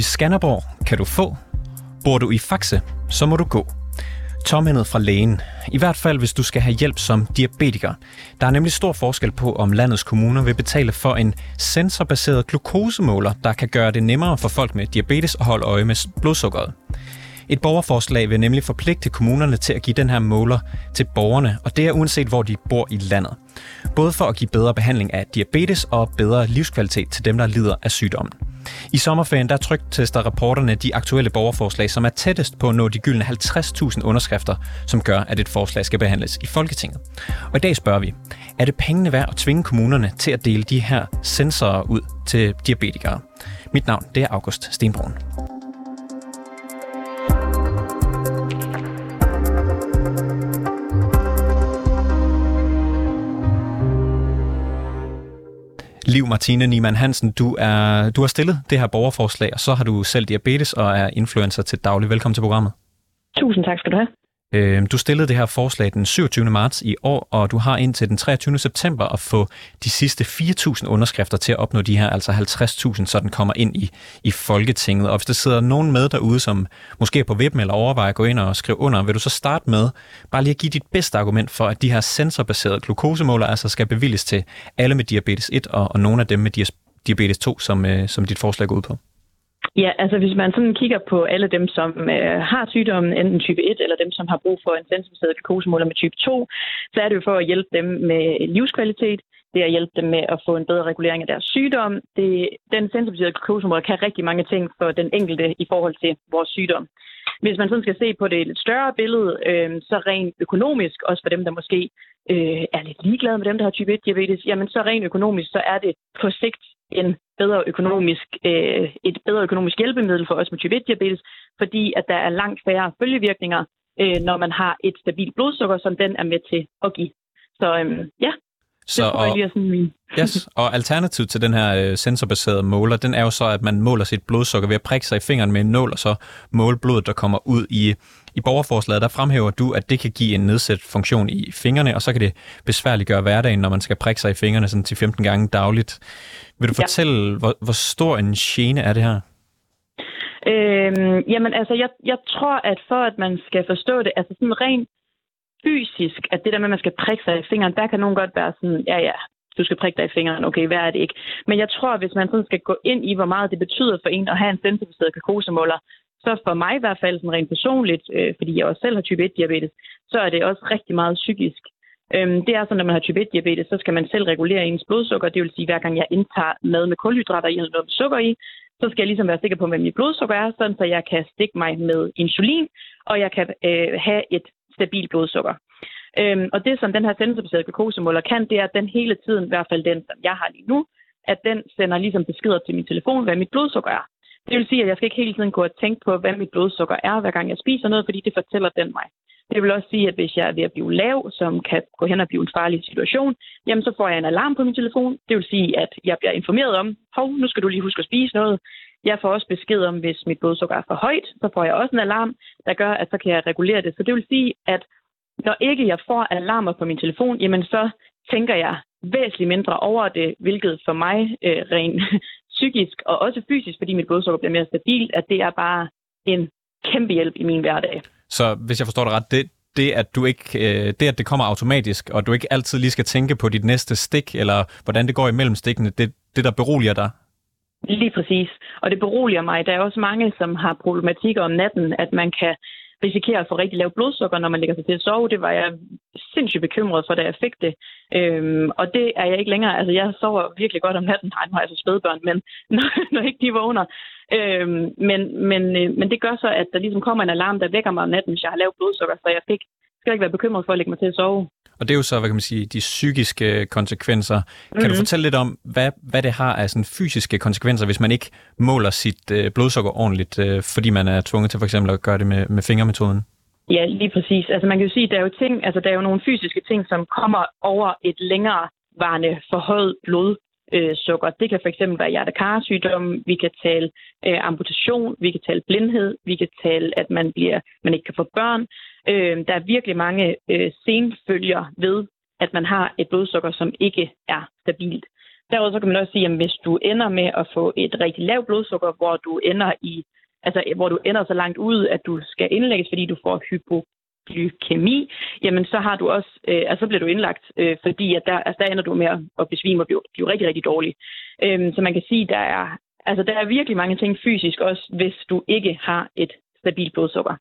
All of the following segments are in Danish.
I Skanderborg, kan du få. Bor du i Faxe, så må du gå. Tomhændet fra lægen. I hvert fald, hvis du skal have hjælp som diabetiker. Der er nemlig stor forskel på, om landets kommuner vil betale for en sensorbaseret glukosemåler, der kan gøre det nemmere for folk med diabetes at holde øje med blodsukkeret. Et borgerforslag vil nemlig forpligte kommunerne til at give den her måler til borgerne, og det er uanset hvor de bor i landet. Både for at give bedre behandling af diabetes og bedre livskvalitet til dem, der lider af sygdommen. I sommerferien der trygtester rapporterne de aktuelle borgerforslag, som er tættest på at nå de gyldne 50.000 underskrifter, som gør, at et forslag skal behandles i Folketinget. Og i dag spørger vi, er det pengene værd at tvinge kommunerne til at dele de her sensorer ud til diabetikere? Mit navn det er August Stenbrun. Liv Martine Niemann Hansen, du, er, du har stillet det her borgerforslag, og så har du selv diabetes og er influencer til daglig. Velkommen til programmet. Tusind tak skal du have. Øh, du stillede det her forslag den 27. marts i år, og du har indtil den 23. september at få de sidste 4.000 underskrifter til at opnå de her, altså 50.000, så den kommer ind i, i Folketinget. Og hvis der sidder nogen med derude, som måske er på vippen eller overvejer at gå ind og skrive under, vil du så starte med bare lige at give dit bedste argument for, at de her sensorbaserede glukosemåler altså skal bevilges til alle med diabetes 1 og, og nogle af dem med diabetes 2, som, øh, som dit forslag går ud på? Ja, altså hvis man sådan kigger på alle dem, som øh, har sygdommen, enten type 1 eller dem, som har brug for en sensorbaseret glukosemåler med type 2, så er det jo for at hjælpe dem med livskvalitet, det at hjælpe dem med at få en bedre regulering af deres sygdom. Det, den sensorbaserede glukosemåler kan rigtig mange ting for den enkelte i forhold til vores sygdom. Hvis man sådan skal se på det lidt større billede, øh, så rent økonomisk, også for dem, der måske øh, er lidt ligeglade med dem, der har type 1-diabetes, jamen så rent økonomisk, så er det på sigt en bedre økonomisk, øh, et bedre økonomisk hjælpemiddel for os med type 1-diabetes, fordi at der er langt færre følgevirkninger, øh, når man har et stabilt blodsukker, som den er med til at give. Så øh, ja, så, det tror jeg lige er sådan min... yes, og alternativ til den her øh, sensorbaserede måler, den er jo så, at man måler sit blodsukker ved at prikke sig i fingeren med en nål, og så måle blodet, der kommer ud i, i borgerforslaget. Der fremhæver du, at det kan give en nedsat funktion i fingrene, og så kan det besværligt gøre hverdagen, når man skal prikke sig i fingrene sådan til 15 gange dagligt. Vil du fortælle, ja. hvor, hvor stor en gene er det her? Øhm, jamen altså, jeg, jeg tror, at for at man skal forstå det, altså sådan rent fysisk, at det der med, at man skal prikke sig i fingeren, der kan nogen godt være sådan, ja ja, du skal prikke dig i fingeren, okay, hvad er det ikke? Men jeg tror, at hvis man sådan skal gå ind i, hvor meget det betyder for en at have en sensorbaseret glukosemåler, så for mig i hvert fald sådan rent personligt, øh, fordi jeg også selv har type 1-diabetes, så er det også rigtig meget psykisk. Øhm, det er sådan, når man har type 1-diabetes, så skal man selv regulere ens blodsukker. Det vil sige, hver gang jeg indtager mad med kulhydrater i noget sukker i, så skal jeg ligesom være sikker på, hvad mit blodsukker er, sådan så jeg kan stikke mig med insulin, og jeg kan øh, have et stabil blodsukker. Øhm, og det, som den her sensorbaserede glukosemåler kan, det er, at den hele tiden, i hvert fald den, som jeg har lige nu, at den sender ligesom beskeder til min telefon, hvad mit blodsukker er. Det vil sige, at jeg skal ikke hele tiden gå og tænke på, hvad mit blodsukker er, hver gang jeg spiser noget, fordi det fortæller den mig. Det vil også sige, at hvis jeg er ved at blive lav, som kan gå hen og blive en farlig situation, jamen så får jeg en alarm på min telefon. Det vil sige, at jeg bliver informeret om, hov, nu skal du lige huske at spise noget. Jeg får også besked om, hvis mit blodsukker er for højt, så får jeg også en alarm, der gør, at så kan jeg regulere det. Så det vil sige, at når ikke jeg får alarmer på min telefon, jamen så tænker jeg væsentligt mindre over det, hvilket for mig øh, rent psykisk og også fysisk, fordi mit blodsukker bliver mere stabilt, at det er bare en kæmpe hjælp i min hverdag. Så hvis jeg forstår det ret, det, det, at du ikke, øh, det, at det kommer automatisk, og du ikke altid lige skal tænke på dit næste stik, eller hvordan det går imellem stikkene, det, det der beroliger dig? Lige præcis. Og det beroliger mig. Der er også mange, som har problematikker om natten, at man kan risikere at få rigtig lavt blodsukker, når man lægger sig til at sove. Det var jeg sindssygt bekymret for, da jeg fik det. Øhm, og det er jeg ikke længere. Altså, jeg sover virkelig godt om natten. Nej, nu har jeg så spædbørn, men når, når ikke de vågner. Øhm, men, men, øh, men det gør så, at der ligesom kommer en alarm, der vækker mig om natten, hvis jeg har lavt blodsukker, så jeg fik skal ikke være bekymret for at lægge mig til at sove. Og det er jo så, hvad kan man sige, de psykiske konsekvenser. Kan mm-hmm. du mhm. fortælle lidt om, hvad, hvad det har af sådan fysiske konsekvenser, hvis man ikke måler sit øh, blodsukker ordentligt, øh, fordi man er tvunget til for eksempel at gøre det med, med fingermetoden? Ja, lige præcis. Altså man kan jo sige, at der er jo ting, altså der er jo nogle fysiske ting, som kommer over et længere varende forhøjet blod øh, sukker. Det kan fx være hjertekarsygdom, vi kan tale øh, amputation, vi kan tale blindhed, vi kan tale, at man, bliver, man ikke kan få børn. Øh, der er virkelig mange øh, senfølger ved, at man har et blodsukker, som ikke er stabilt. Derudover så kan man også sige, at hvis du ender med at få et rigtig lavt blodsukker, hvor du ender i altså hvor du ender så langt ud, at du skal indlægges, fordi du får hypo, glykemi, jamen så har du også, øh, altså så bliver du indlagt, øh, fordi at der, altså der ender du med at besvime og blive, blive rigtig, rigtig dårlig. Øhm, så man kan sige, der er, altså der er virkelig mange ting fysisk også, hvis du ikke har et stabilt blodsukker.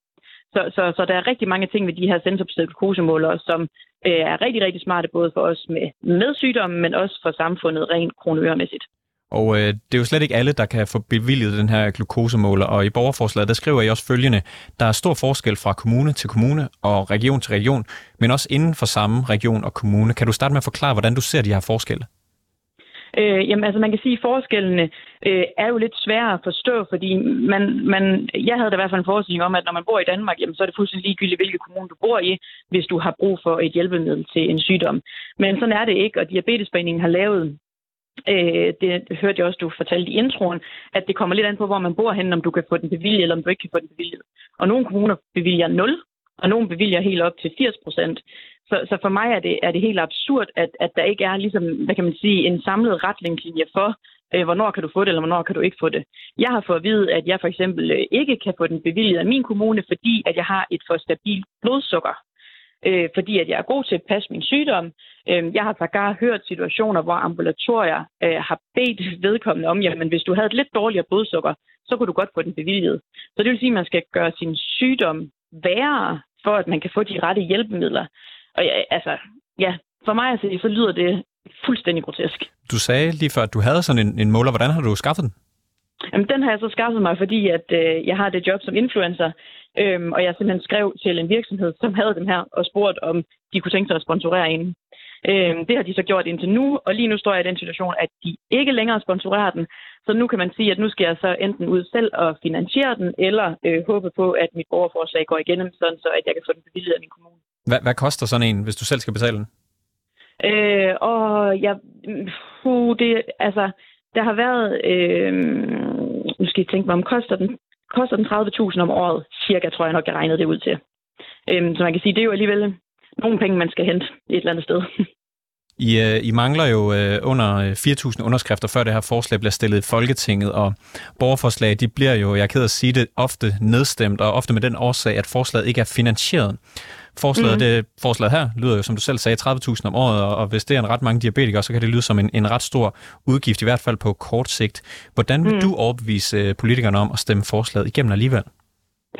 Så, så, så der er rigtig mange ting ved de her sensorbaserede glukosemålere, som øh, er rigtig, rigtig smarte, både for os med, med sygdommen, men også for samfundet rent kronørmæssigt. Og øh, det er jo slet ikke alle, der kan få bevilget den her glukosemåler, og i borgerforslaget, der skriver I også følgende, der er stor forskel fra kommune til kommune og region til region, men også inden for samme region og kommune. Kan du starte med at forklare, hvordan du ser de her forskelle? Øh, jamen, altså man kan sige, at forskellene øh, er jo lidt svære at forstå, fordi man, man, jeg havde da i hvert fald en forestilling om, at når man bor i Danmark, jamen, så er det fuldstændig ligegyldigt, hvilken kommune du bor i, hvis du har brug for et hjælpemiddel til en sygdom. Men sådan er det ikke, og Diabetesforeningen har lavet Øh, det hørte jeg også, du fortalte i introen, at det kommer lidt an på, hvor man bor hen, om du kan få den bevilget, eller om du ikke kan få den bevilget. Og nogle kommuner bevilger 0, og nogle bevilger helt op til 80 procent. Så, så for mig er det, er det helt absurd, at, at der ikke er ligesom, hvad kan man sige, en samlet retningslinje for, øh, hvornår kan du få det, eller hvornår kan du ikke få det. Jeg har fået at vide, at jeg for eksempel øh, ikke kan få den bevilget af min kommune, fordi at jeg har et for stabilt blodsukker øh, fordi at jeg er god til at passe min sygdom. Øh, jeg har sågar hørt situationer, hvor ambulatorier øh, har bedt vedkommende om, jamen hvis du havde et lidt dårligere blodsukker, så kunne du godt få den bevilget. Så det vil sige, at man skal gøre sin sygdom værre, for at man kan få de rette hjælpemidler. Og ja, altså, ja, for mig altså, så lyder det fuldstændig grotesk. Du sagde lige før, at du havde sådan en, en måler. Hvordan har du skaffet den? Jamen, den har jeg så skaffet mig, fordi at øh, jeg har det job som influencer, øhm, og jeg simpelthen skrev til en virksomhed, som havde dem her, og spurgte, om de kunne tænke sig at sponsorere en. Øhm, det har de så gjort indtil nu, og lige nu står jeg i den situation, at de ikke længere sponsorerer den. Så nu kan man sige, at nu skal jeg så enten ud selv og finansiere den, eller øh, håbe på, at mit borgerforslag går igennem, sådan så at jeg kan få den bevilget af min kommune. Hvad, hvad koster sådan en, hvis du selv skal betale den? Øh, og jeg, puh, det, altså, der har været, øh, nu skal jeg tænke mig om, koster den, koster den 30.000 om året, cirka, tror jeg nok, jeg regnede det ud til. Øhm, så man kan sige, det er jo alligevel nogle penge, man skal hente et eller andet sted. I, uh, I mangler jo uh, under øh, 4.000 underskrifter, før det her forslag bliver stillet i Folketinget, og borgerforslag, de bliver jo, jeg er ked at sige det, ofte nedstemt, og ofte med den årsag, at forslaget ikke er finansieret. Forslaget, mm. det, forslaget her lyder jo, som du selv sagde, 30.000 om året, og, og hvis det er en ret mange diabetikere, så kan det lyde som en, en ret stor udgift, i hvert fald på kort sigt. Hvordan vil mm. du overbevise øh, politikerne om at stemme forslaget igennem alligevel?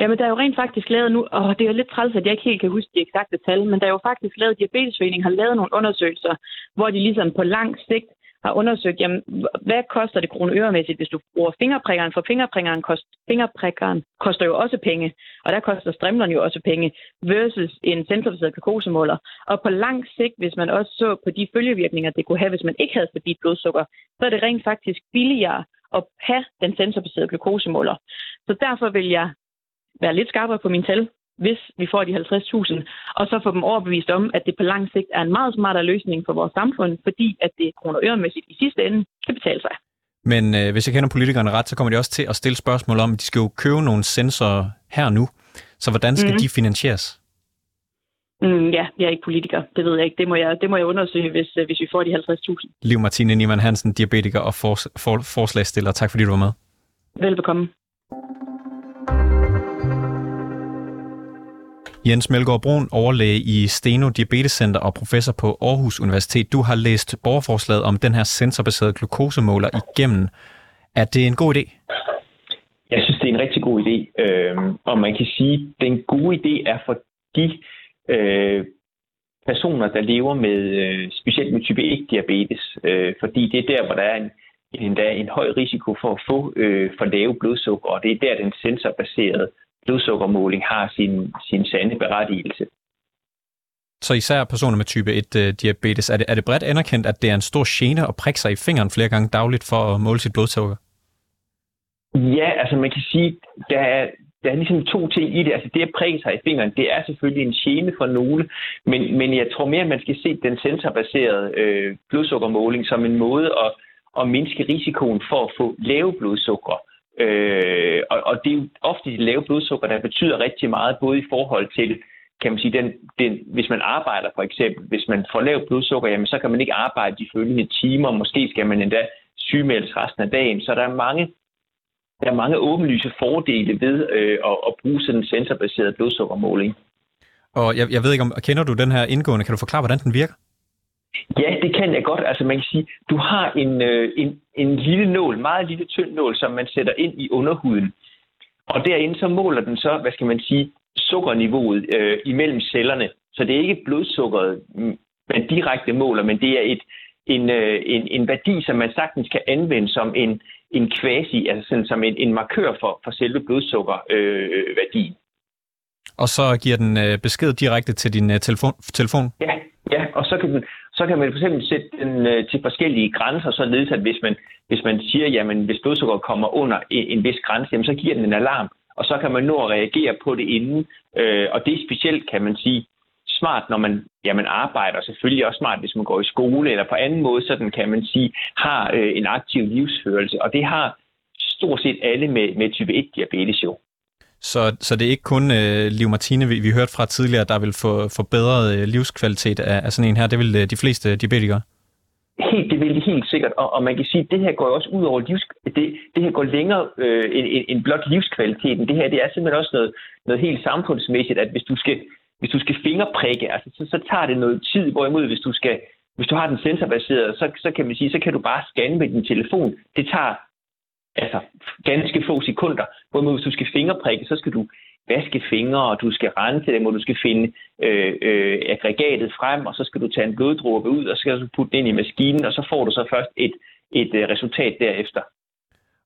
Jamen, der er jo rent faktisk lavet nu, og det er jo lidt træls, at jeg ikke helt kan huske de eksakte tal, men der er jo faktisk lavet, Diabetesforeningen har lavet nogle undersøgelser, hvor de ligesom på lang sigt har undersøgt, jamen, hvad koster det kronøremæssigt, hvis du bruger fingerprikkeren? For fingerprikkeren, kost, fingerprikkeren koster jo også penge, og der koster strimlerne jo også penge, versus en sensorbaseret glukosemåler. Og på lang sigt, hvis man også så på de følgevirkninger, det kunne have, hvis man ikke havde stabilt blodsukker, så er det rent faktisk billigere at have den sensorbaserede glukosemåler. Så derfor vil jeg være lidt skarpere på min tal, hvis vi får de 50.000, og så få dem overbevist om, at det på lang sigt er en meget smartere løsning for vores samfund, fordi at det kroner øremæssigt i sidste ende kan betale sig. Men øh, hvis jeg kender politikerne ret, så kommer de også til at stille spørgsmål om, at de skal jo købe nogle sensorer her nu. Så hvordan skal mm. de finansieres? Mm, ja, jeg er ikke politiker. Det ved jeg ikke. Det må jeg, det må jeg undersøge, hvis, øh, hvis vi får de 50.000. Liv Martine Niemann Hansen, diabetiker og for, for, forslagsstiller. Tak fordi du var med. Velbekomme. Jens Melgaard Brun, overlæge i Steno Diabetescenter og professor på Aarhus Universitet. Du har læst borgerforslaget om den her sensorbaserede glukosemåler igennem. Er det en god idé? Jeg synes, det er en rigtig god idé. Øh, og man kan sige, at den gode idé er for de øh, personer, der lever med øh, specielt med type 1-diabetes. Øh, fordi det er der, hvor der er en, endda en høj risiko for at få øh, for lave blodsukker, og det er der, den sensorbaserede blodsukkermåling har sin, sin sande berettigelse. Så især personer med type 1-diabetes, øh, er det, er det bredt anerkendt, at det er en stor gene at prikke sig i fingeren flere gange dagligt for at måle sit blodsukker? Ja, altså man kan sige, der er, der er ligesom to ting i det. Altså det at prikke sig i fingeren, det er selvfølgelig en gene for nogle, men, men jeg tror mere, at man skal se den sensorbaserede øh, blodsukkermåling som en måde at, at mindske risikoen for at få lave blodsukker. Øh, og, og det er jo ofte de lave blodsukker, der betyder rigtig meget, både i forhold til, kan man sige, den, den, hvis man arbejder for eksempel, hvis man får lavt blodsukker, jamen så kan man ikke arbejde de følgende timer, måske skal man endda sygemeldes resten af dagen, så der er mange der er mange åbenlyse fordele ved øh, at, at bruge sådan en sensorbaseret blodsukkermåling. Og jeg, jeg ved ikke, om kender du den her indgående? Kan du forklare, hvordan den virker? Ja, det kan jeg godt. Altså man kan sige, du har en, øh, en, en lille nål, meget lille tynd nål, som man sætter ind i underhuden. Og derinde så måler den så, hvad skal man sige, sukkerniveauet øh, imellem cellerne. Så det er ikke blodsukkeret, man direkte måler, men det er et, en, øh, en, en værdi, som man sagtens kan anvende som en, en quasi, altså sådan som en, en markør for, for selve blodsukkerværdien. Øh, og så giver den øh, besked direkte til din øh, telefon? telefon? Ja, og så kan, den, så kan man for eksempel sætte den øh, til forskellige grænser, således at hvis man, hvis man siger, jamen hvis blodsukker kommer under en, en vis grænse, jamen, så giver den en alarm, og så kan man nå at reagere på det inden. Øh, og det er specielt, kan man sige, smart, når man, ja, man arbejder, og selvfølgelig også smart, hvis man går i skole, eller på anden måde, sådan kan man sige, har øh, en aktiv livsførelse. Og det har stort set alle med, med type 1-diabetes jo. Så, så det er ikke kun øh, Liv Martine, vi, vi hørte fra tidligere, der vil få forbedret øh, livskvalitet af, af sådan en her. Det vil øh, de fleste diabetikere. Helt, det vil det helt sikkert. Og, og man kan sige, at det her går også ud over livs, det, det her går længere øh, end, end, end blot livskvaliteten. Det her det er simpelthen også noget, noget helt samfundsmæssigt, at hvis du skal, hvis du skal fingerprikke, altså, så, så tager det noget tid, hvorimod hvis du skal hvis du har den sensorbaseret, så, så kan man sige, så kan du bare scanne med din telefon. Det tager altså ganske få sekunder. Hvorimod hvis du skal fingerprikke, så skal du vaske fingre, og du skal rense dem, og du skal finde øh, øh, aggregatet frem, og så skal du tage en bloddråbe ud, og så skal du putte den ind i maskinen, og så får du så først et, et øh, resultat derefter.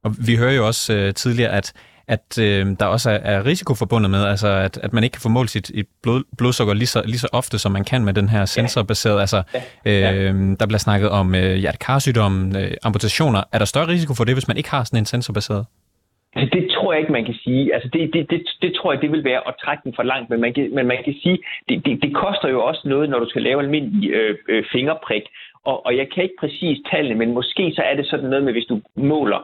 Og vi hører jo også øh, tidligere, at at øh, der også er, er risiko forbundet med, altså at, at man ikke kan få målt sit et blod, blodsukker lige så, lige så ofte, som man kan med den her sensorbaseret. Altså, øh, der bliver snakket om øh, hjertekarsygdomme, øh, amputationer. Er der større risiko for det, hvis man ikke har sådan en sensorbaseret? Altså, det tror jeg ikke, man kan sige. Altså, det, det, det, det tror jeg, det vil være at trække den for langt. Men man kan, men man kan sige, det, det, det koster jo også noget, når du skal lave almindelig øh, øh, fingerprik. Og, og jeg kan ikke præcis tallene, men måske så er det sådan noget med, hvis du måler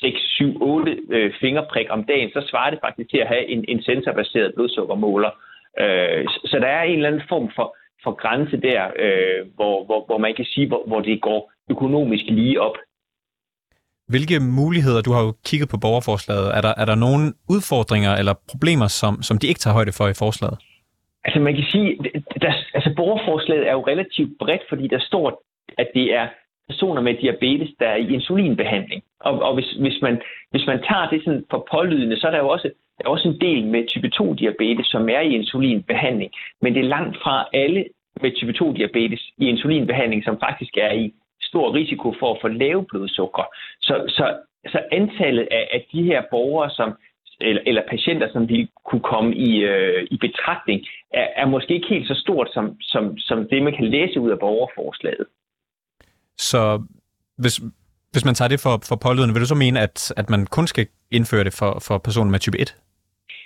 6, 7, 8 øh, fingerprik om dagen, så svarer det faktisk til at have en, en sensorbaseret blodsukkermåler. Øh, så der er en eller anden form for, for grænse der, øh, hvor, hvor, hvor man kan sige, hvor, hvor det går økonomisk lige op. Hvilke muligheder, du har jo kigget på borgerforslaget, er der, er der nogle udfordringer eller problemer, som, som de ikke tager højde for i forslaget? Altså man kan sige, der, altså borgerforslaget er jo relativt bredt, fordi der står, at det er personer med diabetes, der er i insulinbehandling. Og, og hvis, hvis, man, hvis man tager det sådan for pålydende, så er der jo også, der er også en del med type 2-diabetes, som er i insulinbehandling. Men det er langt fra alle med type 2-diabetes i insulinbehandling, som faktisk er i stor risiko for at få lave blodsukker. Så, så, så antallet af, af de her borgere, som eller, eller patienter, som ville kunne komme i, øh, i betragtning, er, er måske ikke helt så stort, som, som, som det, man kan læse ud af borgerforslaget. Så hvis, hvis man tager det for, for pålydende, vil du så mene, at, at man kun skal indføre det for, for personer med type 1?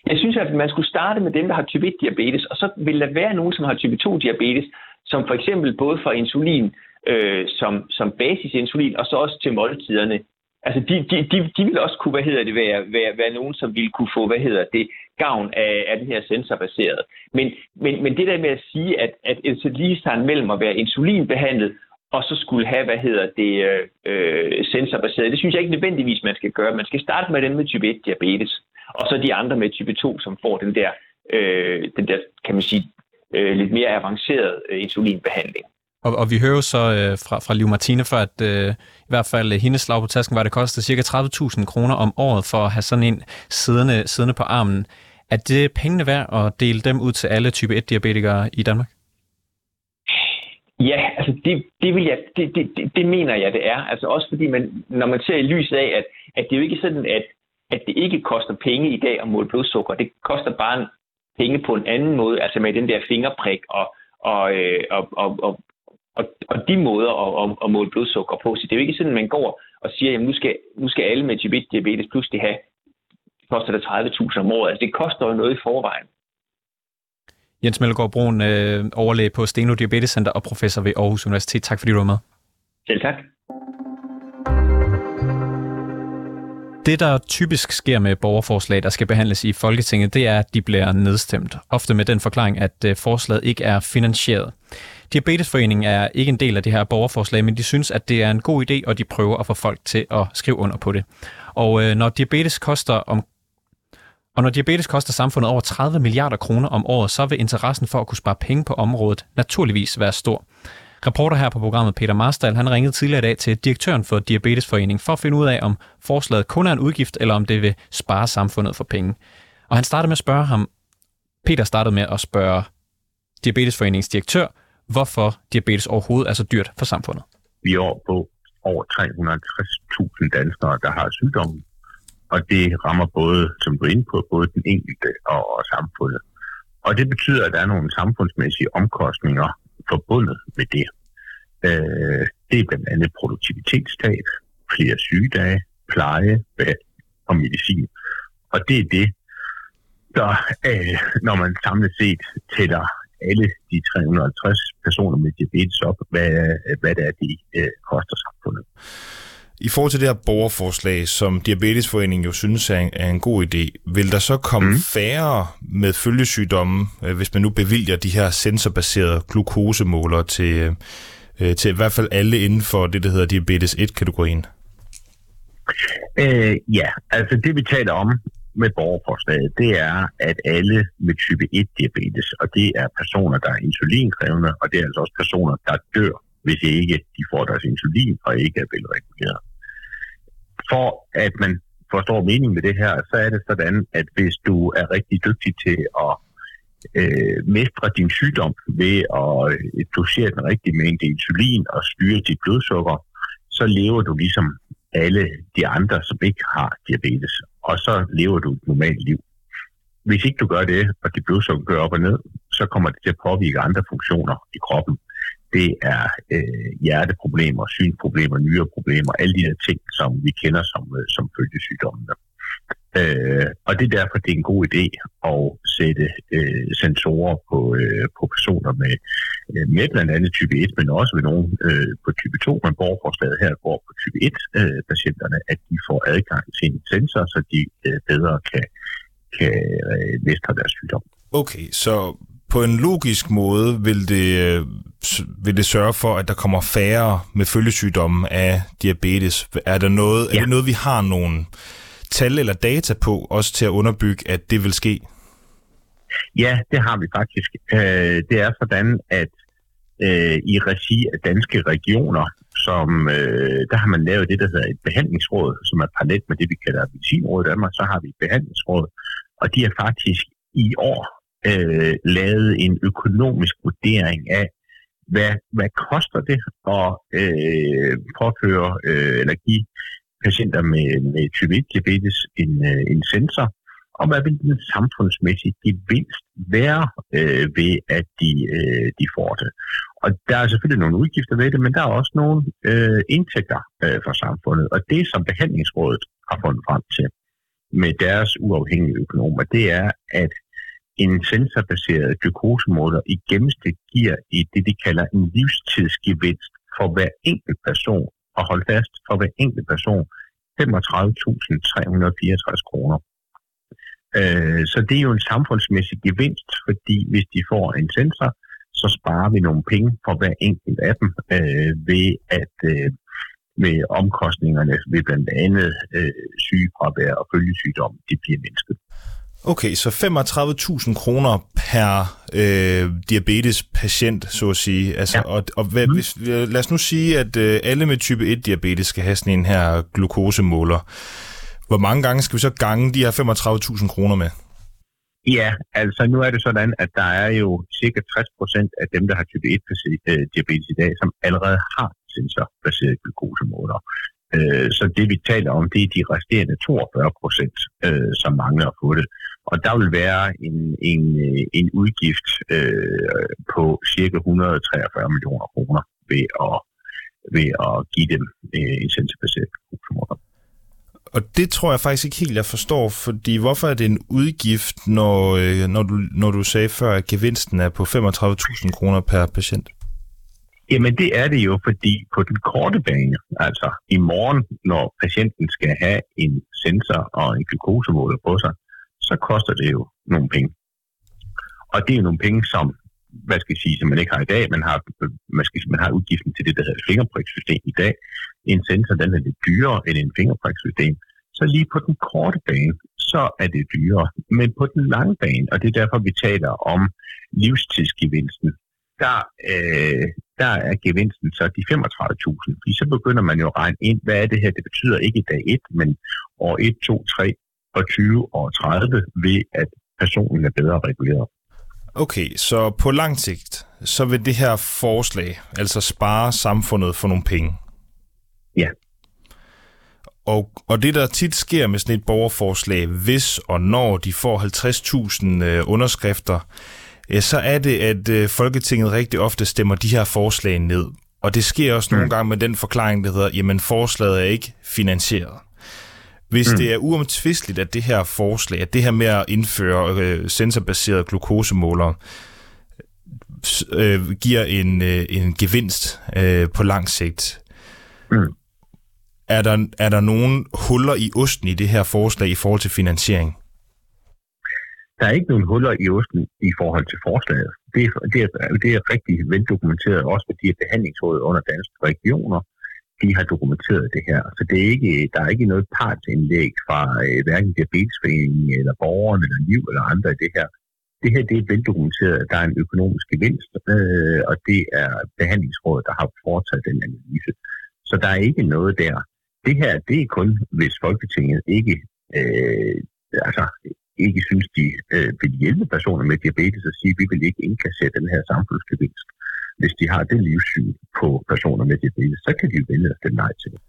Jeg synes, at man skulle starte med dem, der har type 1-diabetes, og så vil der være nogen, som har type 2-diabetes, som for eksempel både får insulin øh, som, som basisinsulin, og så også til måltiderne. Altså, de, de, de, de vil også kunne, hvad hedder det, være, være, være nogen, som vil kunne få, hvad hedder det, gavn af, af den her sensorbaseret. Men, men, men det der med at sige, at, at et mellem at være insulinbehandlet og så skulle have, hvad hedder det, øh, øh, sensorbaseret. Det synes jeg ikke nødvendigvis, man skal gøre. Man skal starte med dem med type 1 diabetes, og så de andre med type 2, som får den der, øh, den der kan man sige, øh, lidt mere avanceret øh, insulinbehandling. Og, og vi hører jo så øh, fra, fra Liv Martine for, at øh, i hvert fald hendes slag på tasken var, at det kostede ca. 30.000 kroner om året for at have sådan en siddende, siddende på armen. Er det pengene værd at dele dem ud til alle type 1-diabetikere i Danmark? Ja, altså det, det, vil jeg, det, det, det, det mener jeg, det er. Altså også fordi, man, når man ser i lyset af, at, at det er jo ikke sådan, at, at det ikke koster penge i dag at måle blodsukker. Det koster bare penge på en anden måde, altså med den der fingerprik og, og, øh, og, og, og, og, og de måder at, at, at måle blodsukker på. Så det er jo ikke sådan, at man går og siger, at nu skal, nu skal alle med type 1 diabetes pludselig have, koster det 30.000 om året. Altså det koster jo noget i forvejen. Jens Melgaard Broen, øh, overlæge på Steno Diabetes Center og professor ved Aarhus Universitet. Tak fordi du var med. Selv tak. Det, der typisk sker med borgerforslag, der skal behandles i Folketinget, det er, at de bliver nedstemt. Ofte med den forklaring, at øh, forslaget ikke er finansieret. Diabetesforeningen er ikke en del af det her borgerforslag, men de synes, at det er en god idé, og de prøver at få folk til at skrive under på det. Og øh, når diabetes koster om og når diabetes koster samfundet over 30 milliarder kroner om året, så vil interessen for at kunne spare penge på området naturligvis være stor. Reporter her på programmet Peter Marstal, han ringede tidligere i dag til direktøren for Diabetesforeningen for at finde ud af, om forslaget kun er en udgift, eller om det vil spare samfundet for penge. Og han startede med at spørge ham, Peter startede med at spørge Diabetesforeningens direktør, hvorfor diabetes overhovedet er så dyrt for samfundet. Vi er på over 350.000 danskere, der har sygdommen, og det rammer både, som du er inde på, både den enkelte og, og samfundet. Og det betyder, at der er nogle samfundsmæssige omkostninger forbundet med det. Øh, det er blandt andet produktivitetstab, flere sygedage, pleje og medicin. Og det er det, der, øh, når man samlet set tæller alle de 350 personer med diabetes op, hvad, hvad det er, de øh, koster samfundet. I forhold til det her borgerforslag, som Diabetesforeningen jo synes er en, er en god idé, vil der så komme mm. færre med følgesygdomme, øh, hvis man nu bevilger de her sensorbaserede glukosemålere til, øh, til i hvert fald alle inden for det, der hedder diabetes 1-kategorien? Øh, ja, altså det vi taler om med borgerforslaget, det er, at alle med type 1-diabetes, og det er personer, der er insulinkrævende, og det er altså også personer, der dør, hvis ikke de får deres insulin og ikke er velreguleret for at man forstår meningen med det her, så er det sådan, at hvis du er rigtig dygtig til at øh, mestre din sygdom ved at dosere den rigtige mængde insulin og styre dit blodsukker, så lever du ligesom alle de andre, som ikke har diabetes. Og så lever du et normalt liv. Hvis ikke du gør det, og dit blodsukker går op og ned, så kommer det til at påvirke andre funktioner i kroppen det er øh, hjerteproblemer, synsproblemer, nyreproblemer, alle de der ting, som vi kender som, øh, som følgesygdommene. Øh, og det er derfor, det er en god idé at sætte øh, sensorer på, øh, på personer med, øh, med blandt andet type 1, men også ved nogen øh, på type 2, men borgerforslaget her går på type 1-patienterne, øh, at de får adgang til en sensor, så de øh, bedre kan, kan øh, mestre deres sygdom. Okay, så på en logisk måde vil det, øh, vil det sørge for, at der kommer færre med følgesygdomme af diabetes. Er, der noget, ja. er det noget, vi har nogle tal eller data på, også til at underbygge, at det vil ske? Ja, det har vi faktisk. Øh, det er sådan, at øh, i regi af danske regioner, som der har man lavet det, der hedder et behandlingsråd, som er parallelt med det, vi kalder medicinråd i Danmark, så har vi et behandlingsråd, og de er faktisk i år øh, lavet en økonomisk vurdering af, hvad, hvad koster det at øh, påføre øh, eller give patienter med, med type 1 diabetes en, øh, en sensor, og hvad vil den samfundsmæssige gevinst være øh, ved, at de, øh, de får det. Og der er selvfølgelig nogle udgifter ved det, men der er også nogle øh, indtægter øh, for samfundet. Og det, som behandlingsrådet har fundet frem til med deres uafhængige økonomer, det er, at en sensorbaseret glukosemåler i gennemsnit giver i det, de kalder en livstidsgevinst for hver enkelt person, og hold fast, for hver enkelt person, 35.364 kroner. Øh, så det er jo en samfundsmæssig gevinst, fordi hvis de får en sensor, så sparer vi nogle penge for hver enkelt af dem øh, ved at øh, med omkostningerne ved blandt andet øh, sygefravær og følgesygdom, det bliver mindsket. Okay, så 35.000 kroner per øh, diabetes-patient, så at sige. Altså, ja. Og, og hvad, mm. hvis, lad os nu sige, at øh, alle med type 1-diabetes skal have sådan en her glukosemåler. Hvor mange gange skal vi så gange de her 35.000 kroner med? Ja, altså nu er det sådan, at der er jo cirka 60 procent af dem, der har type 1-diabetes i dag, som allerede har sensorbaserede glukosemåler. Øh, så det vi taler om, det er de resterende 42 procent, øh, som mangler at få det. Og der vil være en, en, en udgift øh, på cirka 143 millioner kroner ved at, ved at give dem øh, en sensorbaseret glukosemåler. Og det tror jeg faktisk ikke helt, jeg forstår, fordi hvorfor er det en udgift, når, øh, når, du, når du sagde før, at gevinsten er på 35.000 kroner per patient? Jamen det er det jo, fordi på den korte bane, altså i morgen, når patienten skal have en sensor og en glukosemåler på sig, så koster det jo nogle penge. Og det er jo nogle penge, som, hvad skal jeg sige, som man ikke har i dag. Man har, øh, man skal, man har udgiften til det, der hedder fingerprikssystem i dag. En sensor, den er lidt dyrere end en fingerprikssystem. Så lige på den korte bane, så er det dyrere. Men på den lange bane, og det er derfor, vi taler om livstidsgevinsten, der, øh, der er gevinsten så de 35.000. Fordi så begynder man jo at regne ind, hvad er det her? Det betyder ikke i dag 1, men år 1, 2, 3 og 20 og 30 ved, at personen er bedre reguleret. Okay, så på lang sigt, så vil det her forslag altså spare samfundet for nogle penge? Ja. Og, og det, der tit sker med sådan et borgerforslag, hvis og når de får 50.000 øh, underskrifter, så er det, at øh, Folketinget rigtig ofte stemmer de her forslag ned. Og det sker også nogle mm. gange med den forklaring, der hedder, jamen forslaget er ikke finansieret. Hvis mm. det er uomtvisteligt, at det her forslag, at det her med at indføre øh, sensorbaserede glukosemålere, øh, giver en, øh, en gevinst øh, på lang sigt, mm. er, der, er der nogle huller i osten i det her forslag i forhold til finansiering? Der er ikke nogen huller i osten i forhold til forslaget. Det er, det er, det er rigtig veldokumenteret, også med de behandlingsråd under danske regioner, de har dokumenteret det her. Så det er ikke, der er ikke noget partsindlæg fra øh, hverken Diabetesforeningen eller borgerne eller liv eller andre i det her. Det her det er veldokumenteret, at der er en økonomisk gevinst, øh, og det er behandlingsrådet, der har foretaget den analyse. Så der er ikke noget der. Det her, det er kun, hvis Folketinget ikke, øh, altså, ikke synes, de øh, vil hjælpe personer med diabetes og sige, at vi vil ikke indkassere den her samfundsgevinst hvis de har det livssyn på personer med diabetes, så kan de jo vælge at stemme nej til det.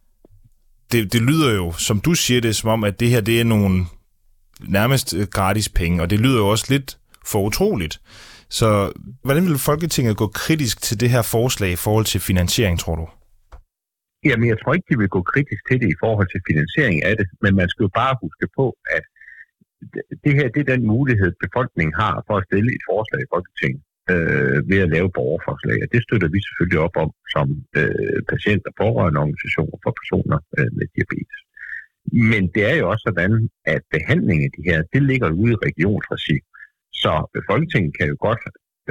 det. Det lyder jo, som du siger det, som om, at det her det er nogle nærmest øh, gratis penge, og det lyder jo også lidt for utroligt. Så hvordan vil Folketinget gå kritisk til det her forslag i forhold til finansiering, tror du? Jamen, jeg tror ikke, de vil gå kritisk til det i forhold til finansiering af det, men man skal jo bare huske på, at det her det er den mulighed, befolkningen har for at stille et forslag i Folketinget øh, ved at lave borgerforslag. Og det støtter vi selvfølgelig op om som øh, patient- og pårørendeorganisationer for personer øh, med diabetes. Men det er jo også sådan, at behandlingen af de her, det ligger ude i regionsregi. Så Folketinget kan jo godt,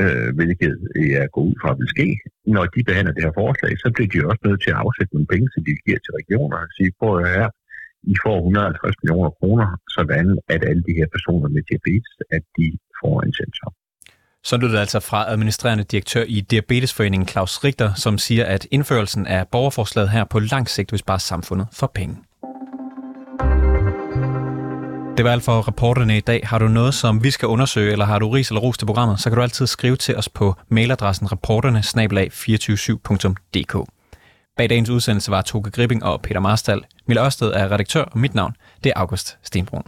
øh, hvilket jeg går ud fra vil ske, når de behandler det her forslag, så bliver de også nødt til at afsætte nogle penge, som de giver til regioner og sige, prøv at her, I får 150 millioner kroner, sådan at alle de her personer med diabetes, at de får en sensor. Så lyder det altså fra administrerende direktør i Diabetesforeningen Claus Richter, som siger, at indførelsen af borgerforslaget her på lang sigt vil spare samfundet for penge. Det var alt for reporterne i dag. Har du noget, som vi skal undersøge, eller har du ris eller ros til programmet, så kan du altid skrive til os på mailadressen reporterne 247dk Bag dagens udsendelse var Toke Gripping og Peter Marstal. Mille Ørsted er redaktør, og mit navn det er August Stenbrun.